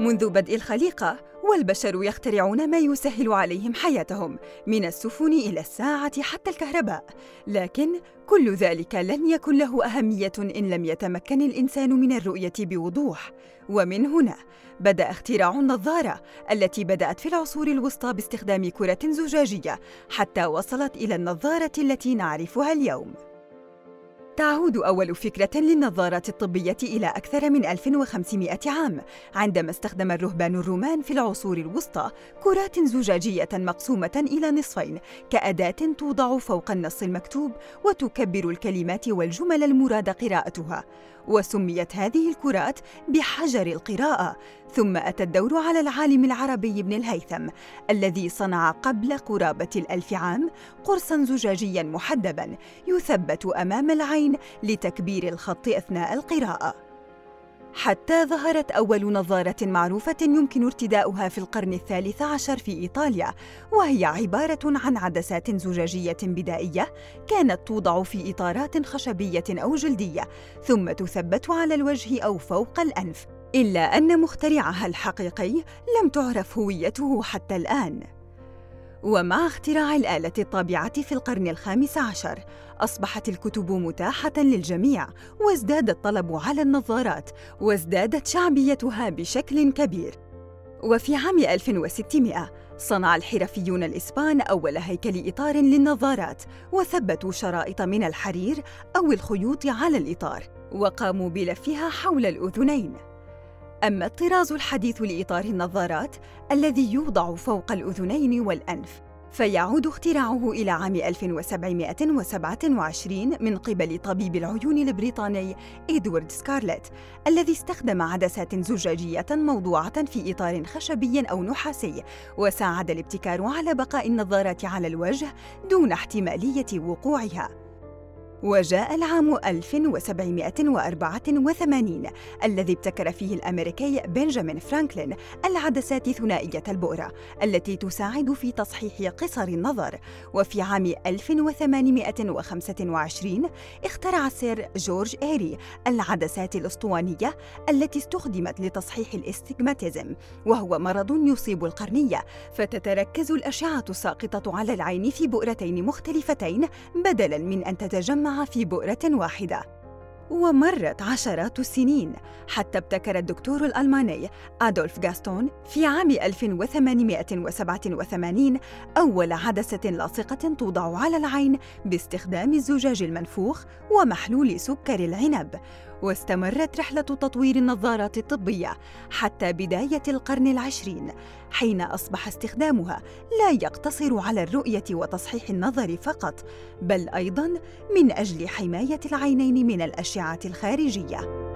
منذ بدء الخليقة والبشر يخترعون ما يسهل عليهم حياتهم من السفن إلى الساعة حتى الكهرباء. لكن كل ذلك لن يكن له أهمية إن لم يتمكن الإنسان من الرؤية بوضوح. ومن هنا بدأ اختراع النظارة التي بدأت في العصور الوسطى باستخدام كرة زجاجية حتى وصلت إلى النظارة التي نعرفها اليوم. تعود أول فكرة للنظارات الطبية إلى أكثر من 1500 عام عندما استخدم الرهبان الرومان في العصور الوسطى كرات زجاجية مقسومة إلى نصفين كأداة توضع فوق النص المكتوب وتكبر الكلمات والجمل المراد قراءتها. وسميت هذه الكرات بحجر القراءة ثم أتى الدور على العالم العربي ابن الهيثم الذي صنع قبل قرابة الألف عام قرصاً زجاجياً محدباً يثبت أمام العين لتكبير الخط أثناء القراءة. حتى ظهرت أول نظارة معروفة يمكن ارتداؤها في القرن الثالث عشر في إيطاليا وهي عبارة عن عدسات زجاجية بدائية كانت توضع في إطارات خشبية أو جلدية ثم تثبت على الوجه أو فوق الأنف. إلا أن مخترعها الحقيقي لم تعرف هويته حتى الآن. ومع اختراع الآلة الطابعة في القرن الخامس عشر أصبحت الكتب متاحة للجميع وازداد الطلب على النظارات وازدادت شعبيتها بشكل كبير. وفي عام 1600 صنع الحرفيون الإسبان أول هيكل إطار للنظارات وثبتوا شرائط من الحرير أو الخيوط على الإطار وقاموا بلفها حول الأذنين. أما الطراز الحديث لإطار النظارات الذي يوضع فوق الأذنين والأنف فيعود اختراعه إلى عام 1727 من قبل طبيب العيون البريطاني إدوارد سكارلت الذي استخدم عدسات زجاجية موضوعة في إطار خشبي أو نحاسي وساعد الابتكار على بقاء النظارات على الوجه دون احتمالية وقوعها. وجاء العام 1784 الذي ابتكر فيه الأمريكي بنجامين فرانكلين العدسات ثنائية البؤرة التي تساعد في تصحيح قصر النظر. وفي عام 1825 اخترع سير جورج إيري العدسات الأسطوانية التي استخدمت لتصحيح الاستجماتيزم وهو مرض يصيب القرنية فتتركز الأشعة الساقطة على العين في بؤرتين مختلفتين بدلاً من أن تتجمع في بؤرة واحدة. ومرت عشرات السنين حتى ابتكر الدكتور الألماني أدولف غاستون في عام 1887 أول عدسة لاصقة توضع على العين باستخدام الزجاج المنفوخ ومحلول سكر العنب. واستمرت رحلة تطوير النظارات الطبية حتى بداية القرن العشرين حين أصبح استخدامها لا يقتصر على الرؤية وتصحيح النظر فقط بل أيضاً من أجل حماية العينين من الأشعة الخارجية.